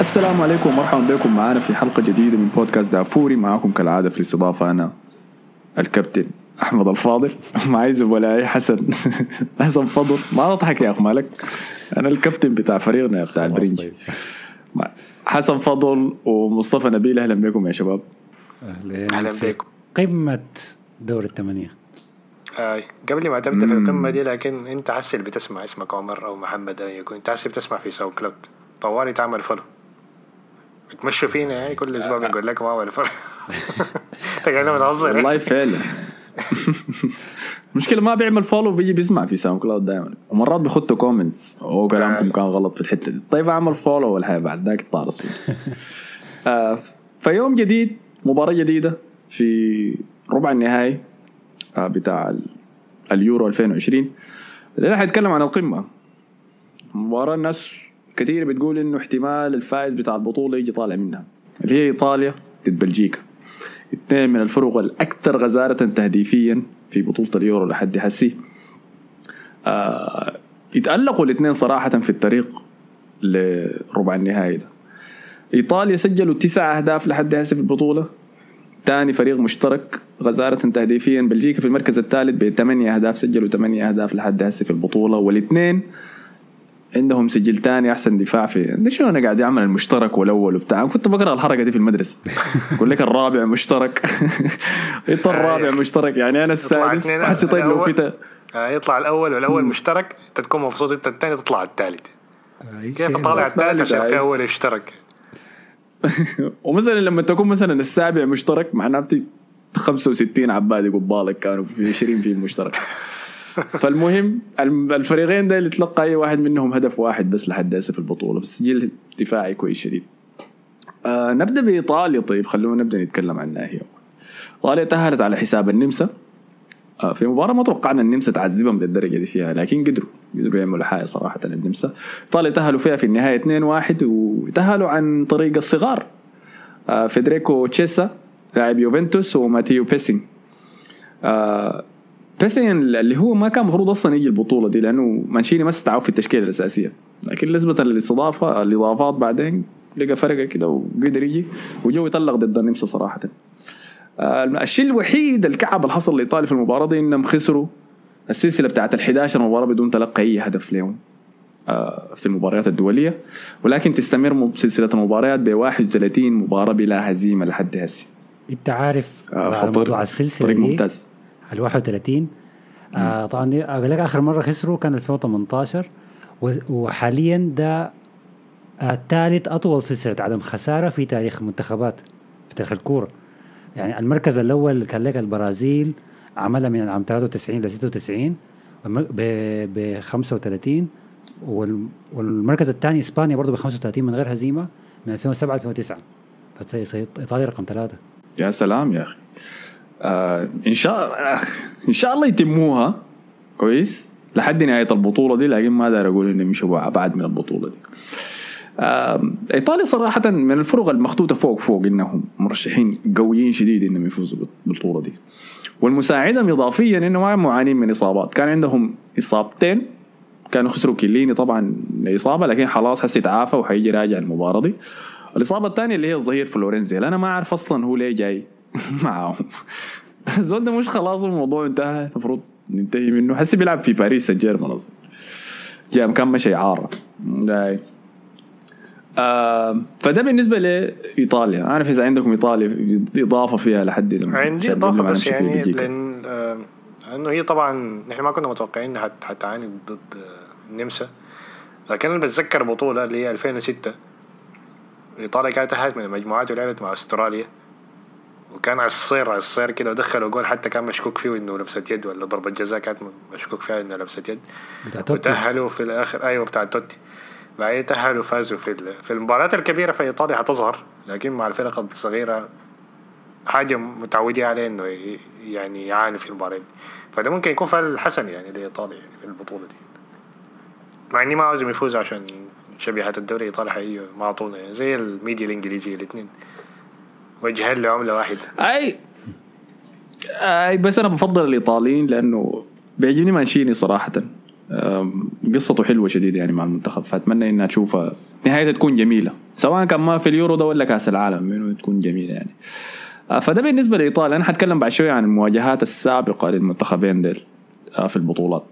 السلام عليكم ومرحبا بكم معنا في حلقة جديدة من بودكاست دافوري. معكم كالعادة في الاستضافة أنا الكابتن أحمد الفاضل. معي زملائي حسن. حسن فضل. ما تضحك يا أخ مالك. أنا الكابتن بتاع فريقنا بتاع البرنج. طيب. حسن فضل ومصطفى نبيل أهلا بكم يا شباب. اهلين أهلاً بكم. قمة دور الثمانية آه قبل ما تبدأ في. القمة دي لكن أنت حسي بتسمع اسمك عمر أو محمد اي يكون. أنت حسي بتسمع في ساوند كلاود. طوالي تعمل follow بتمشوا فينا يعني كل أسبوع بنقول لكم اعمل follow تقعدوا بنهزر والله فعلا. المشكلة ما بيعمل فولو بيجي بيسمع في SoundCloud دائما ومرات بيخطوا comments أو كلامكم آه. كان غلط في الحتة دي. طيب أعمل follow ولا حاجة بعد؟ ذاك يطارس فيه آه فيوم جديد مباراة جديدة في ربع النهائي آه بتاع ال- اليورو 2020 الليلة حيتكلم عن القمة. مباراة الناس كثير بتقول إنه احتمال الفائز بتاع البطولة يجي طالع منها. اللي هي إيطاليا ضد بلجيكا. اثنين من الفرق الأكثر غزارة تهديفيا في بطولة اليورو لحد حسي آه يتألقوا الاثنين صراحة في الطريق لربع النهائي ده. إيطاليا سجلوا تسع أهداف لحد هسه في البطولة. ثاني فريق مشترك غزارة تهديفيا بلجيكا في المركز الثالث بثمانية أهداف سجلوا ثمانية أهداف لحد هسه في البطولة. والاثنين عندهم سجل تاني أحسن دفاع في ده شنو أنا قاعد اعمل المشترك والأول وبتاع؟ كنت بقرأ الحركة دي في المدرسة. يقول لك الرابع مشترك. انت الرابع مشترك. يعني أنا السادس حسي طيب لو. في آه يطلع الأول والأول مشترك. أنت تكون مبسوط أنت الثاني تطلع الثالث كيف. طالع الثالث عشان في. أول اشترك ومثلا لما تكون مثلا السابع مشترك معناته 65 عبادي قبالك كانوا في 20 في المشترك. فالمهم الم- الفريقين ده اللي تلقى أي واحد منهم هدف واحد بس لحد هسه في البطولة بس سجل دفاعي كويس شديد. آه نبدأ بإيطاليا. طيب خلونا نبدأ نتكلم عنها هي إيطاليا تأهلت على حساب النمسا. آه في مباراة ما توقعنا النمسا تعذبهم للدرجة دي فيها لكن قدروا قدروا يعملوا حاجة صراحة النمسا إيطاليا تأهلوا فيها في النهاية 2-1 وتأهلوا عن طريق الصغار. آه فيدريكو تشيسا لاعب يوفنتوس وماتيو بيسين آه بيسين اللي هو ما كان المفروض أصلا يجي البطولة دي لأنه مانشيني ما استدعاه في التشكيلة الأساسية. لكن نسبة للاستضافه الإضافات بعدين لقى فرقة كده وقدر يجي وجو يطلق ضد النمسا صراحة. آه، الشيء الوحيد الكعب اللي حصل لإيطاليا في المباراة دي إنهم خسروا السلسلة بتاعت ال 11 مباراة بدون تلقي أي هدف لهم آه، في المباريات الدولية. ولكن تستمر سلسلة المباريات ب 31 مباراة بلا هزيمة لحد هسه. أنت عارف آه، على خطير. موضوع السلسلة طريق دي ممتاز. ال 31 آه طبعا لك آخر مرة خسروا كان 2018 و- وحاليا ده آه ثالث أطول سلسلة عدم خسارة في تاريخ المنتخبات في تاريخ الكورة. يعني المركز الأول كان لك البرازيل عملها من عام 93 ل 96 ب 35 وال- والمركز الثاني إسبانيا برضه ب 35 من غير هزيمة من 2007 ل 2009 فتصير إيطاليا رقم ثلاثة. يا سلام يا أخي. آه إن شاء إن شاء الله يتموها. كويس؟ لحد نهاية البطولة دي لكن ما أقدر أقول إنهم يمشوا ابعد من البطولة دي. إيطاليا صراحة من الفرق المخطوطة فوق فوق إنهم مرشحين قويين شديد إنهم يفوزوا بالبطولة دي. والمساعدهم اضافيا إنه ما معانين من إصابات. كان عندهم إصابتين. كانوا خسروا كيليني طبعا اصابه لكن خلاص هسه تعافى وحيجي راجع المباراة دي. الإصابة الثانية اللي هي الظهير فلورنزي أنا ما أعرف أصلا هو ليه جاي. معاهم. الزول ده مش خلاص الموضوع انتهى. المفروض ننتهي منه. حسي بيلعب في باريس سان جيرمان أصلا. جاء كان مشي اعاره داي. آه فده بالنسبة لإيطاليا. أعرف إذا عندكم إيطاليا إضافة فيها لحد عندي إضافة بس يعني. لأن آه، انه هي طبعا نحن ما كنا متوقعين انها حت- حتعاني ضد آه، النمسا لكن أنا بتذكر بطولة اللي هي 2006 إيطاليا كانت تحت من المجموعات ولعبت مع أستراليا. وكان على الصير على الصير كده ودخلوا جول حتى كان مشكوك فيه إنه لمسه يد ولا ضربة جزاء كانت مشكوك فيها انها لمسه يد. وتأهلوا في الآخر أيوه بتاع توتي. بعدين تأهلوا فازوا في في المباريات الكبيرة في إيطاليا حتظهر لكن مع الفرق الصغيرة حاجة متعودين عليه إنه يعني يعاني في المباريات فده ممكن يكون فعل حسن يعني لإيطاليا يعني في البطولة دي. مع إني ما عاوزهم يفوزوا عشان شبيهة الدوري الإيطالي حقيقي ما أعطونا يعني زي الميديا الإنجليزية الاثنين وجهين لعمله واحدة. أي أي بس أنا بفضل الإيطاليين لأنه بيعجبني مانشيني صراحة. قصته حلوة شديد يعني مع المنتخب فأتمنى انها تشوفها نهايتها تكون جميلة سواء كان ما في اليورو ده ولا كأس العالم انه تكون جميلة يعني. فده بالنسبة لإيطاليا. أنا حتكلم بعد شوية عن المواجهات السابقة للمنتخبين ديل في البطولات.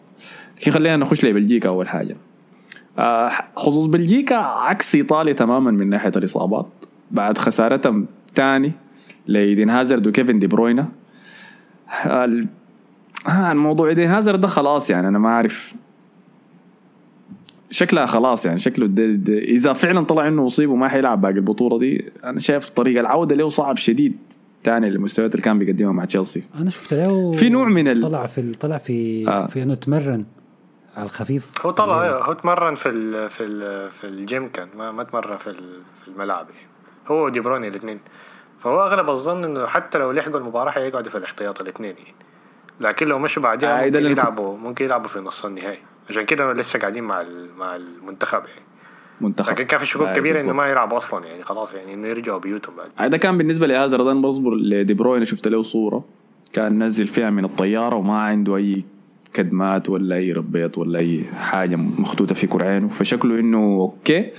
لكن خلينا نخش لبلجيكا أول حاجة. خصوص بلجيكا عكس إيطاليا تماما من ناحية الإصابات. بعد خسارتهم تاني لإيدين هازارد وكيفن دي بروينا آه، الموضوع إيدين هازارد ده خلاص يعني أنا ما أعرف. شكلها خلاص يعني شكله دي دي إذا فعلا طلع إنه اصيب وما حيلعب باقي البطولة دي أنا شايف طريق العودة له صعب شديد تاني للمستويات اللي كان بيقدمها مع تشيلسي. أنا شفت له في نوع من ال- طلع في طلع في آه. في إنه تمرن على الخفيف. هو طلع أيوه هو تمرن في ال في ال في الجيم كان ما ما تمرن في ال- في الملعب. يعني هو ودي برويني الاثنين. فهو أغلب الظن إنه حتى لو لحقوا المباراة حيقعدوا في الاحتياط الاثنين يعني. لكن لو مشوا بعدها آه، ممكن يلعبوا ممكن يلعبوا في نص النهائي. عشان كده لسه قاعدين مع مع المنتخب يعني. منتخب. لكن كان في شكوك آه، كبيرة إنه. ما يلعبوا أصلا يعني خلاص يعني إنه يرجعوا بيوتهم بعد. هذا كان بالنسبة لهازارد أنا بصبر لدي بروين شفت له صورة. كان نزل فيها من الطيارة وما عنده أي كدمات ولا أي ربيط ولا أي حاجة مخطوطة في كرعينه. فشكله إنه okay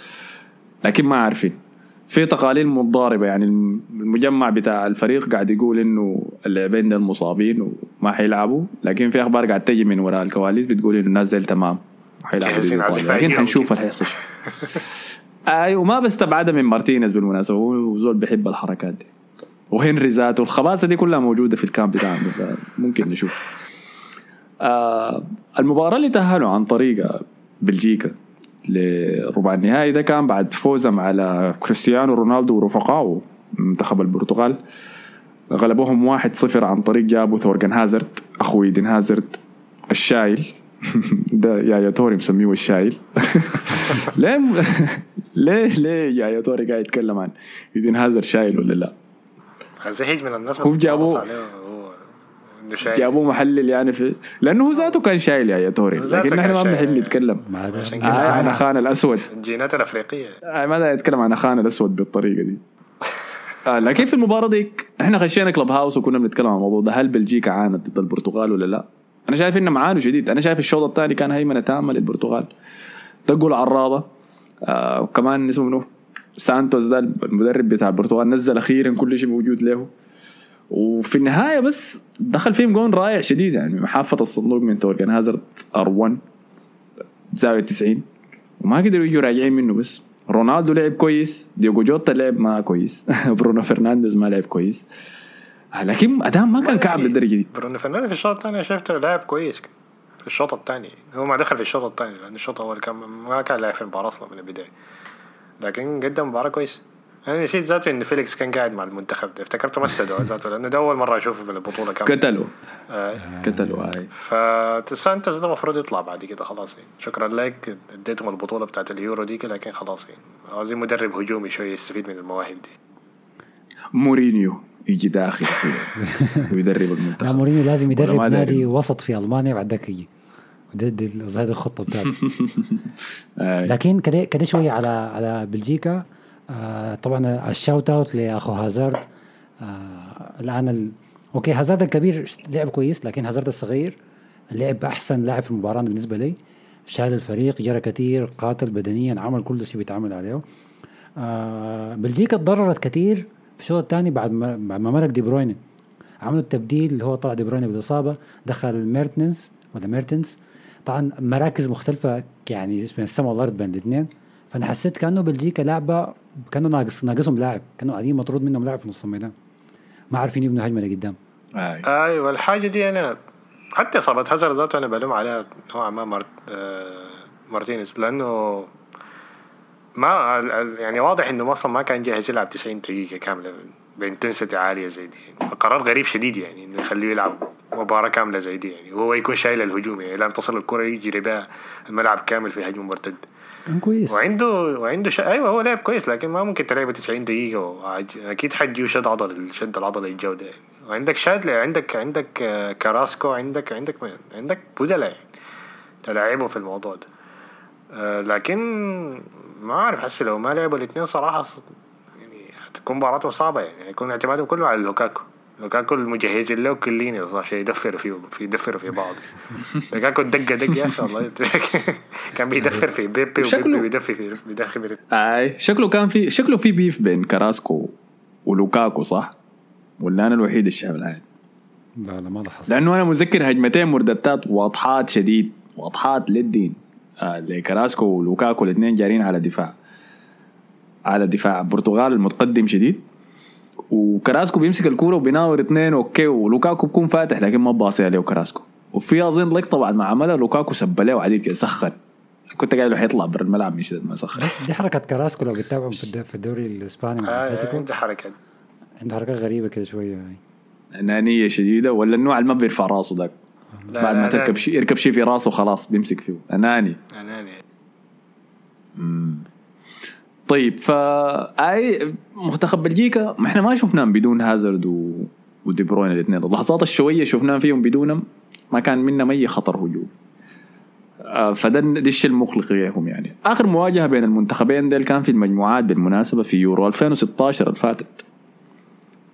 لكن ما عارفين. في تقاليل متضاربة يعني المجمع بتاع الفريق قاعد يقول إنه اللاعبين دول مصابين وما حيلعبوا لكن في أخبار قاعد تجي من وراء الكواليس بتقول إنه الناس ديل تمام حيلعبوا. لكن أيام حنشوف. اللي حيحصل أيوه ما بستبعدها من مارتينيز بالمناسبة هو زول بيحب الحركات دي وهنري ذاته الخباثة دي كلها موجودة في ال camp بتاعنا فممكن نشوف آه المباراة اللي تأهلوا عن طريق بلجيكا لربع النهائي ده كان بعد فوزهم على كريستيانو رونالدو ورفقائه منتخب البرتغال. غلبوهم 1-0 عن طريق جابوا ثورجن هازارد اخو إيدن هازارد الشايل. ده يا توري مسميه الشايل. ليه ليه ليه يا توري قاعد يتكلم عن إيدن هازارد شايل ولا لا؟ زهيج من الناس هو جابوه- بتتعرض عليه هو انه شايف جابوه محلل يعني في لأنه هو ذاته كان شايل يا توري لكن نحن ما بنحب شايل. نتكلم. عن. اخانا الأسود. الجينات الأفريقية. آه ما دا يتكلم عن اخانا الأسود بالطريقة دي. آه لكن في المباراة ديك إحنا خشينا كلب هاوس وكنا بنتكلم عن الموضوع ده. هل بلجيكا عانت ضد البرتغال ولا لا؟ أنا شايف انهم عانوا شديد أنا شايف الشوط الثاني كان هيمنة تامة للبرتغال. دقوا العراضه آه وكمان اسمه منو سانتوس ده المدرب بتاع البرتغال نزل أخيرا كل شيء موجود له. وفي النهاية بس دخل فيهم جون رائع شديد يعني من حافة الصندوق من تورجن هازارد R1 بزاويه 90 وما قدروا يجوا راجعين منه بس. رونالدو لعب كويس ديوجو جوتا لعب ما كويس برونو فرنانديز ما لعب كويس. آه، لكن أداء ما كان كعب للدرجة دي. برونو فرنانديز في الشوط الثاني شفته لاعب كويس في الشوط الثاني. هو ما دخل في الشوط الثاني لأن الشوط الأول كان ما كان لاعب في المباراة أصلا من البداية. لكن قدم مباراة كويس. أنا نسيت ذاته إن فيليكس كان قاعد مع المنتخب ده. افتكرته مسده ذاته لأنه ده أول مرة أشوفه في البطولة كاملة. قتلوا آه. قتلوا هاي فسانتوس ده المفروض يطلع بعد كده خلاص. يعني شكرا لك اديتهم البطولة بتاعت اليورو دي كده لكن خلاص. يعني عاوزين مدرب هجومي شوية يستفيد من المواهب دي. مورينيو يجي داخل ويدرب لا المنتخب مورينيو لازم يدرب. نادي وسط في ألمانيا بعد ذاك يجي. هذه الخطة بتاعته. آي. لكن كده كده شوية على على بلجيكا. آه طبعا ال shout out لأخو هازارد. آه الآن ال... okay هازارد الكبير لعب كويس لكن هازارد الصغير لعب أحسن لاعب في المباراة بالنسبة لي. شال الفريق جرى كثير قاتل بدنيا عمل كل شيء بيتعمل عليه. آه بلجيكا تضررت كثير في الشوط الثاني بعد ما بعد ما مرق دي برويني عملوا التبديل اللي هو طلع دي برويني بالإصابة دخل ميرتنس ولا ميرتنس طبعا مراكز مختلفة يعني من السماء والأرض بين الاثنين فأنا حسيت كأنه بلجيكا لعبة كأنه ناقص ناقصهم لاعب كانوا قاعدين مطرود منهم لاعب في نص الميدان ما عارفين يبنوا هجمة لقدام. آي. أيوه الحاجة دي أنا حتى إصابة هازارد ذاته أنا بلوم عليها نوعا ما مارت آه مارتينيز لأنه ما يعني واضح إنه أصلا ما كان جاهز يلعب 90 دقيقة كاملة ب intensity عالية زي دي. فقرار غريب شديد يعني إنه يخليه يلعب مباراة كاملة زي دي يعني. وهو يكون شايل الهجوم يعني. لما تصل الكرة يجري بها الملعب كامل في هجوم مرتد. كان كويس. وعنده وعنده ش... أيوه هو لعب كويس لكن ما ممكن تلعبه 90 دقيقة. وعج... أكيد حجي وشد عضل شد العضلة الجودة يعني. وعندك شادلي عندك عندك آه، كراسكو عندك عندك؟ عندك بودلا يعني. تلاعبه في الموضوع ده. آه، لكن ما أعرف حسي لو ما لعبوا الاثنين صراحة يعني هتكون مباراتهم صعبة يعني. هيكون اعتمادهم كله على لوكاكو. لوكاكو المجهزين له كليني صح عشان يدفروا فيه في يدفروا في بعض. لوكاكو دقة دق يا أخي والله. كان بيدفر في بيبي شكله- وبيبي بيدفي في بيدخل آي شكله كان في شكله في بيف بين كراسكو ولوكاكو صح؟ ولا أنا الوحيد الشاب العادي لا لا ما لاحظت. لأنه أنا متذكر هجمتين مرتدات واضحات شديد واضحات للدين. آه لكراسكو ولوكاكو الاثنين جارين على دفاع. على دفاع. البرتغال المتقدم شديد. وكراسكو بيمسك الكورة وبيناور اثنين okay ولوكاكو بيكون فاتح لكن ما باصى عليه كراسكو وفي أظن لقطه بعد ما عملها لوكاكو سب عليه وعديل كده سخن. كنت قايل له حيطلع برا الملعب من شدة ما سخن. بس دي حركة كراسكو لو بتتابعهم في الد- في الدوري الإسباني مع أتلتيكو. عنده حركة. عنده حركات غريبة كده شوية. أنانية شديدة ولا النوع اللي ما بيرفع راسه ذاك. بعد ما. تركب شيء يركب شيء في راسه خلاص بيمسك فيه. أناني. اناني طيب فا أي منتخب بلجيكا ما إحنا ما شفناهم بدون هازارد و... ودي بروين الاثنين. اللحظات الشوية شفناهم فيهم بدونهم ما كان منهم أي خطر هجوم. آه، فده دي الشيء المقلق ليهم يعني. آخر مواجهة بين المنتخبين ديل كان في المجموعات بالمناسبة في يورو 2016 اللي فاتت.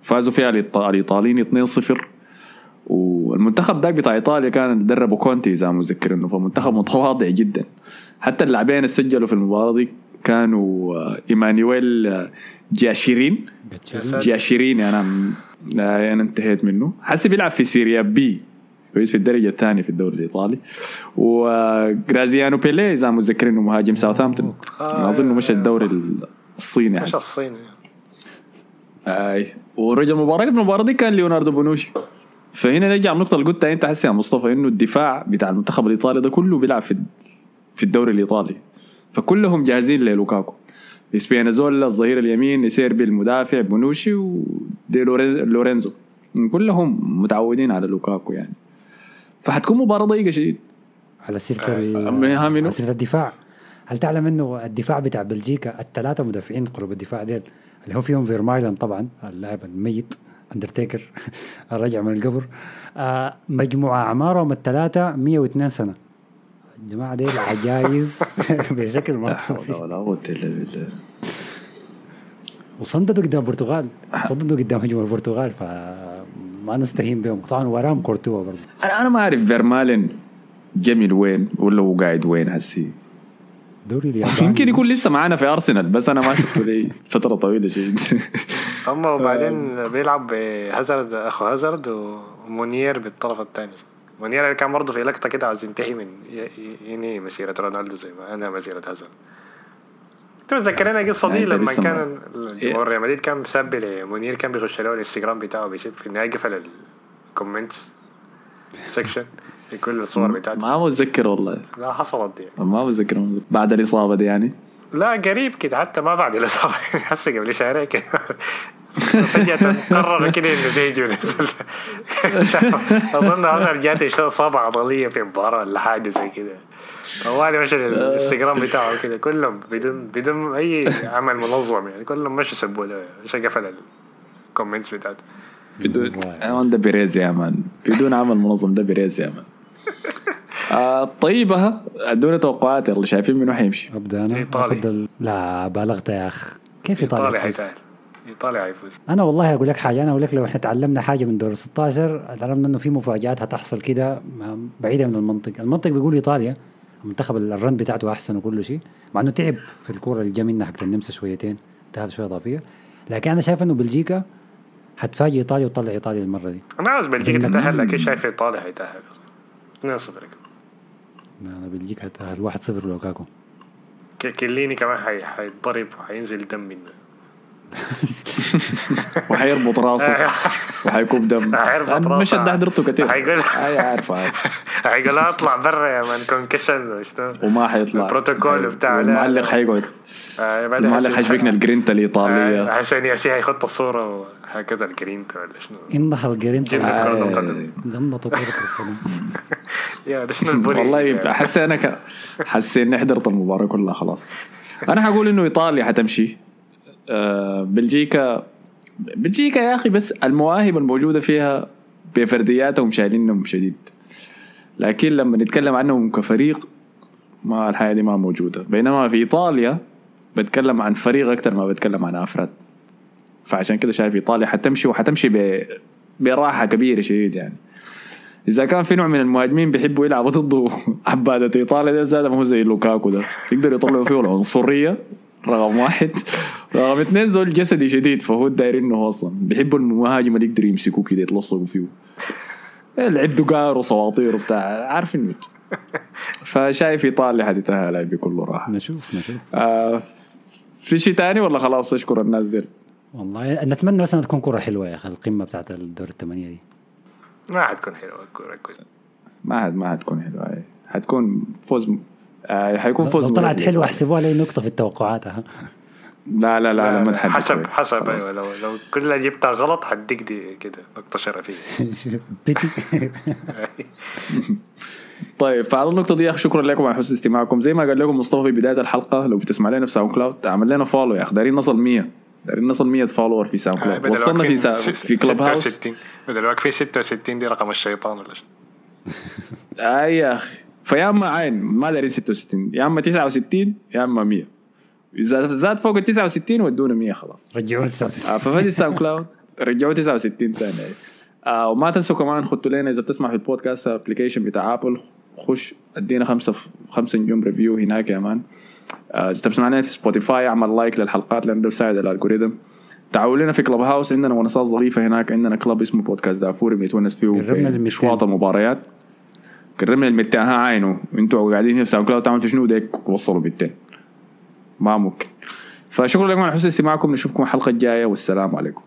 فازوا فيها الإيطاليين 2-0 والمنتخب ذاك بتاع إيطاليا كان مدربه كونتي إذا متذكر إنه. فمنتخب متواضع جدا. حتى اللاعبين اللي سجلوا في المباراة دي كانوا إيمانويل جاشيرين. جاشيرين أنا م- آه، أنا انتهيت منه. حسي بيلعب في سيريا بي كويس في الدرجة الثانية في الدوري الإيطالي. وجرازيانو بيلي إذا متذكر انه مهاجم ساوثهامبتون. آه، أنا أظن مش الدوري. الصيني مش حس. الصيني. أي. ورجل المباراة قبل المباراة دي كان ليوناردو بونوشي. فهنا نرجع النقطة اللي قلتها أنت حسي يا مصطفى إنه الدفاع بتاع المنتخب الإيطالي ده كله بيلعب في في الدوري الإيطالي. فكلهم جاهزين للوكاكو. سبينازولا الظهير اليمين يسيربي المدافع بونوشي ودي لورين- لورينزو. كلهم متعودين على لوكاكو يعني. فحتكون مباراة ضيقة شديد. على سيرة منو؟ على سيرة الدفاع. هل تعلم إنه الدفاع بتاع بلجيكا الثلاثة مدافعين قرب الدفاع ديل اللي هو فيهم فيرمايلن طبعا اللاعب الميت اندرتيكر الرجع من القبر آه مجموعة أعمارهم الثلاثة 102 سنة. الجماعه ديل عجايز بشكل ما لا حول. ولا قوة إلا بالله. وصمدوا قدام البرتغال صمدوا قدام هجوم البرتغال فما نستهين بهم. طبعا وراهم كورتوا برضه أنا أنا ما أعرف فيرمايلن جميل وين ولا هو قاعد وين هسي. دوري اليابان يمكن يكون لسه معانا في أرسنال بس أنا ما شفته لي فترة طويلة شديد هم وبعدين بيلعب بهازارد أخو هازارد ومونير بالطرف الثاني. مونير اللي كان برضه في لقطة كده عاوز ينتهي من ينهي مسيرة رونالدو زي ما أنهى مسيرة هازارد. أنت متذكرين القصة دي يعني لما كان ما- الجمهور ريال مدريد كان مسب لمنير كان بيخش له الانستغرام بتاعه بيسيب في النهاية قفل ال comments section في كل الصور بتاعته. ما متذكر والله. لا حصلت دي ما متذكر. بعد الإصابة دي يعني؟ لا قريب كده حتى ما بعد الإصابة. هسه قبل شهرين كده. فجأة قرر كده إنه زيجو نزل أظن جاته شو اصابة عضلية في مباراة ولا حاجة زي كده. طوالي مشى الإنستغرام بتاعه كده. كلهم بدون بدون أي عمل منظم يعني. كلهم مشوا سبوا له. مش قفل ال comments بتاعته. بدون. آه، ده بيريز يا man. بدون عمل منظم ده بيريز يا man. آه طيب ها ادونا توقعات يلا شايفين منو حيمشي؟ ابدا. أنا ال... لا بالغت يا أخ. كيف ايطاليا ايطاليا ايطاليا حيفوز أنا والله أقول لك حاجة أنا أقول لك لو إحنا تعلمنا حاجة من دور 16 تعلمنا إنه في مفاجآت هتحصل كده بعيده من المنطق، المنطق بيقول إيطاليا المنتخب الرن بتاعته أحسن وكل شيء مع إنه تعب في الكورة اللي جا منها حق النمسا شويتين انتهت شوية اضافيه لكن أنا شايف إنه بلجيكا حتفاجئ إيطاليا وتطلع إيطاليا المرة دي. أنا عاوز بلجيكا تتأهل لكن شايف إيطاليا حيتأهل 2-0 أنا بلجيكا هتأهل 1-0 لوكاكو ك- كيليني كمان حي... حيتضرب وحينزل دم منه. وحيربط راسه. وحيكوب دم حيربط راسه. مش ده حضرته كثير حيقول أي عارف عارف حيقول أطلع برا يا مان كونكشن وما حيطلع. البروتوكول بتاع- المعلق حيقعد. آه، المعلق حيشبكنا الجرينتا آه، الايطاليه حسين ياسين حيخط الصورة وهكذا الجرينتا ولا شنو. انضح الجرين جنة كرة القدم. جنة كرة القدم. يا ده شنو البولي؟ والله احس أنا. حسيت إني حضرت المباراة كلها خلاص. أنا حقول إنه إيطاليا حتمشي. آه، بلجيكا بلجيكا يا أخي بس المواهب الموجودة فيها بفردياتهم شايلينهم شديد. لكن لما نتكلم عنهم كفريق ما الحياة دي ما موجودة. بينما في إيطاليا بتكلم عن فريق أكثر ما بتكلم عن أفراد. فعشان كده شايف إيطاليا حتمشي وحتمشي ب براحة كبيرة شديد يعني. إذا كان في نوع من المهاجمين بيحبوا يلعبوا ضده عبادة إيطاليا ده زاد ما هو زي لوكاكو ده. يقدروا يطلعوا فيه العنصرية رقم واحد. رقم اثنين زول جسدي شديد فهو داير إنه هو أصلا بيحبوا المهاجم اللي يقدر يمسكوه كده يتلصقوا فيه. لعب دقار وسواطير وبتاع عارفين فشايف إيطاليا حتتأهل بكل راحة. نشوف نشوف. آه في شيء تاني ولا خلاص أشكر الناس دي والله نتمنى بس إنها تكون كرة حلوة يا أخي القمة بتاعت الدور الثمانيه دي. ما حتكون حلوة الكوره كويس ما حد ما حتكون حلوة. حتكون فوز آه حيكون فوز لو طلعت. حلوة احسبوها لي نقطة في التوقعات ها. لا لا لا, لا ما تحدد حسب شوي. حسب خلاص. أيوه لو لو كلها جبتها غلط حديك دي كده نقطه شرفيه طيب فعلى النقطة دي يا أخي شكرا لكم على حسن استماعكم. زي ما قال لكم مصطفى في بداية الحلقة لو بتسمع لنا في ساوند كلاود اعمل لنا follow يا أخي. دايرين نصل 100 دايرين نصل 100 follower في ساوند كلاود بدل وصلنا في سا... في كلوب هاوس 66 بدل واقفين 66 دي رقم الشيطان ولا شيء. اي يا أخي. فيا أما عين ما دايرين 66 يا أما 69 يا أما 100 إذا زاد فوق ال 69 ودونا 100 خلاص. رجعوا 69 آه، ففادي الساوند كلاود. رجعوا 69 ثاني آه وما تنسوا كمان خدوا لنا إذا بتسمع في ال podcast application بتاع ابل خش ادينا خمسة خمسة نجوم review هناك يا man. آه بتسمع لنا في سبوتيفاي اعمل like للحلقات لأنه ده بيساعد ال algorithm تعالوا لنا في كلوب هاوس عندنا منصات ظريفة هناك. عندنا club اسمه بودكاست دافوري بنتونس فيه قربنا بين لل 200. اشواط المباريات قربنا ال 200 ها عينه أنتوا قاعدين في ساوند كلاود تعملوا شنو؟ ديك وصلوا 200 ما ممكن. فشكرا لكم على حسن استماعكم نشوفكم الحلقة الجاية والسلام عليكم.